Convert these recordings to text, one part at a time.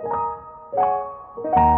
Thank you.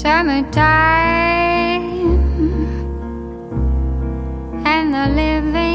Summertime. And the living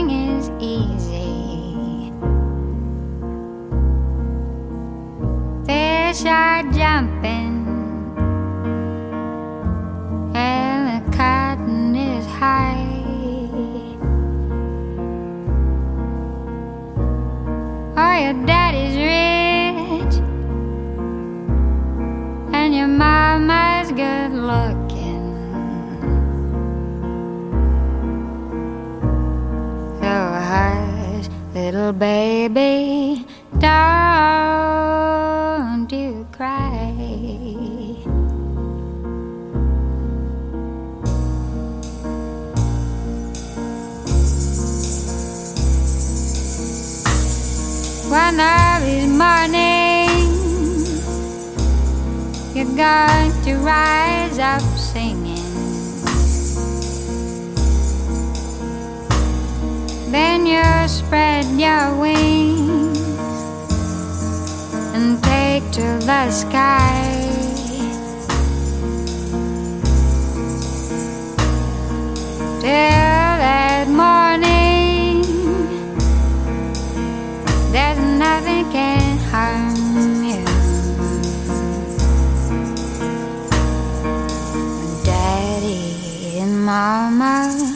Mama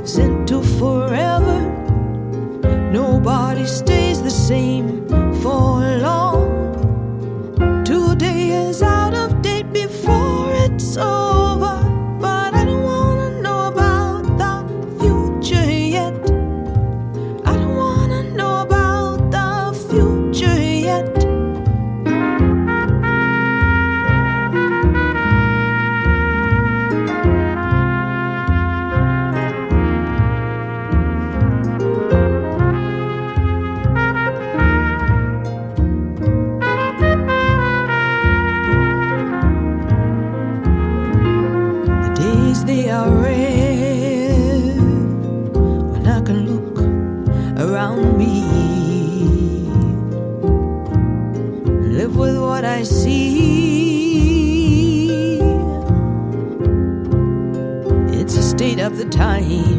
it's into forever. Nobody stays the same for know छाई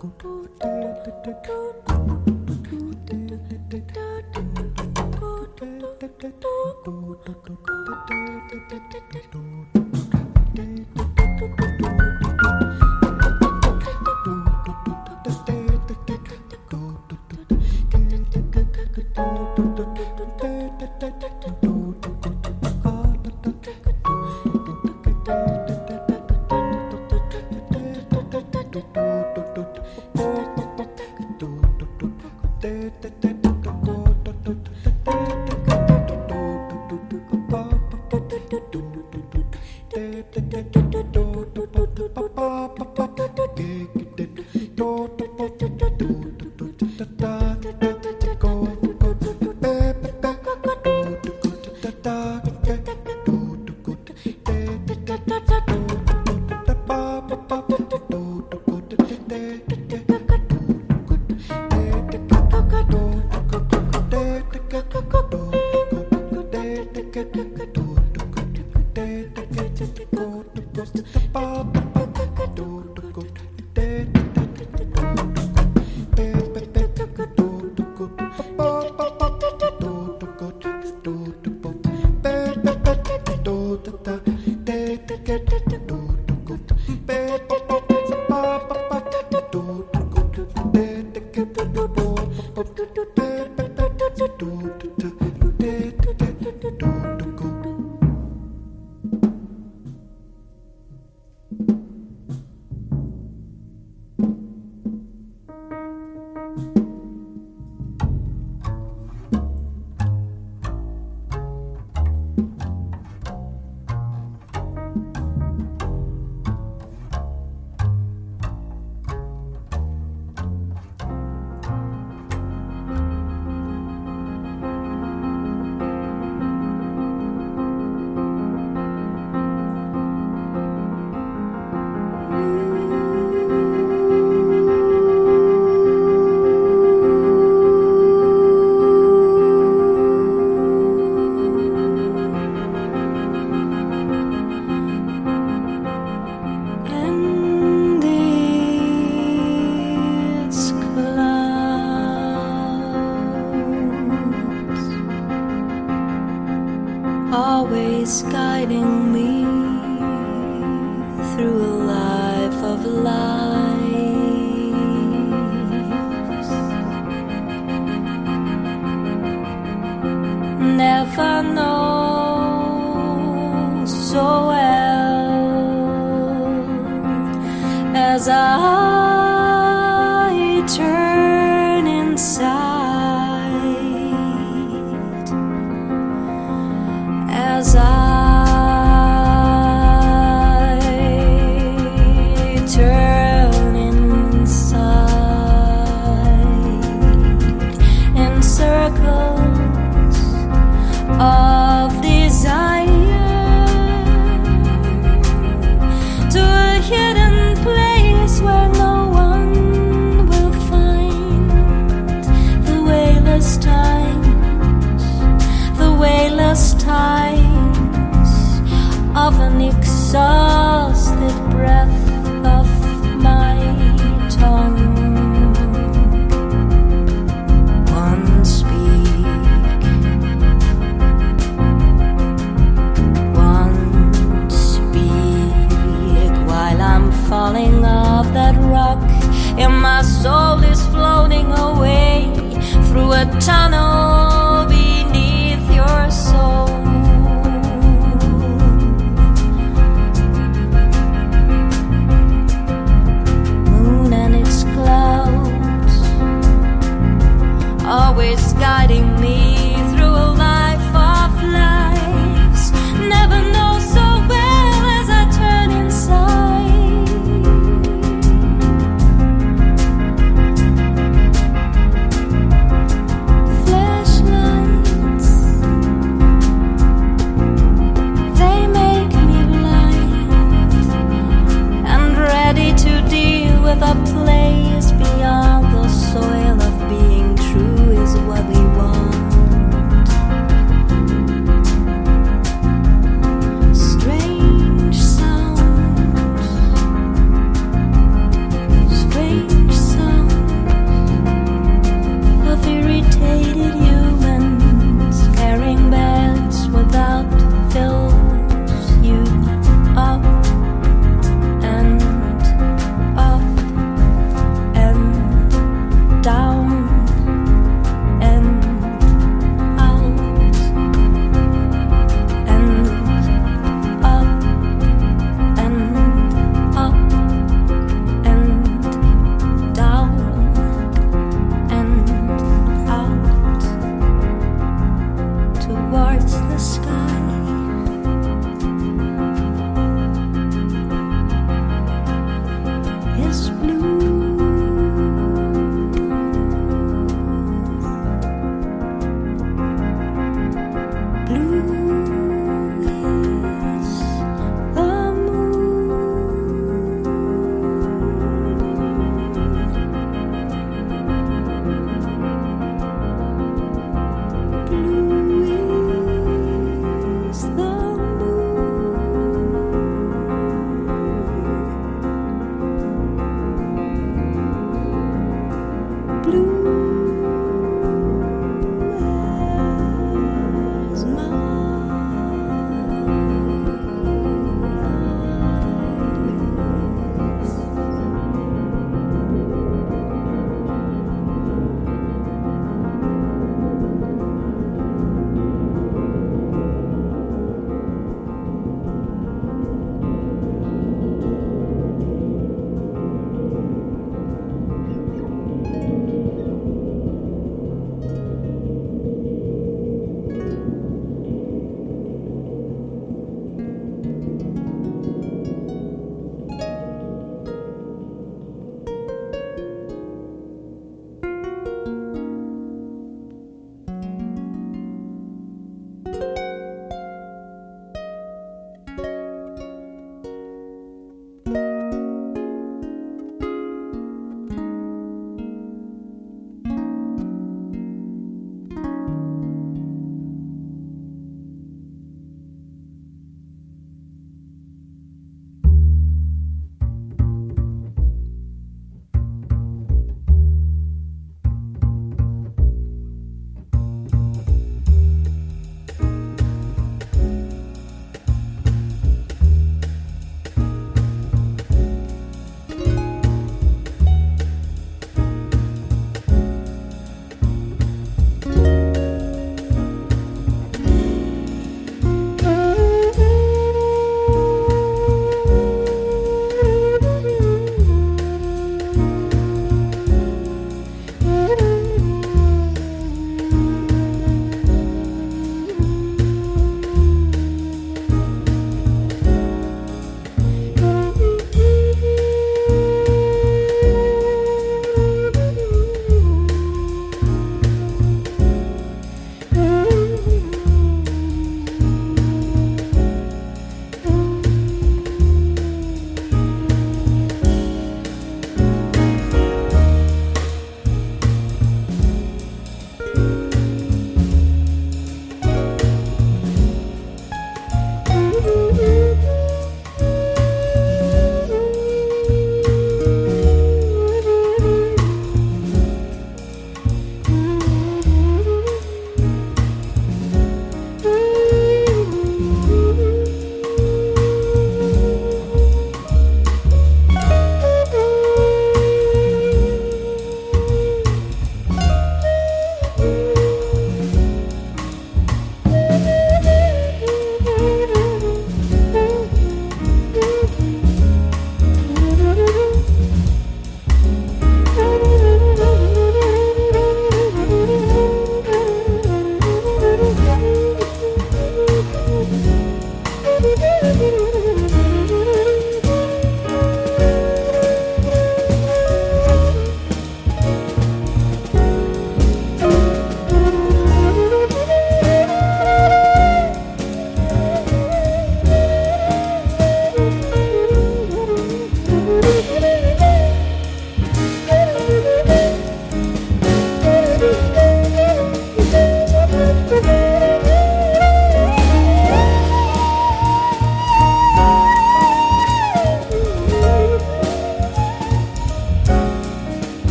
do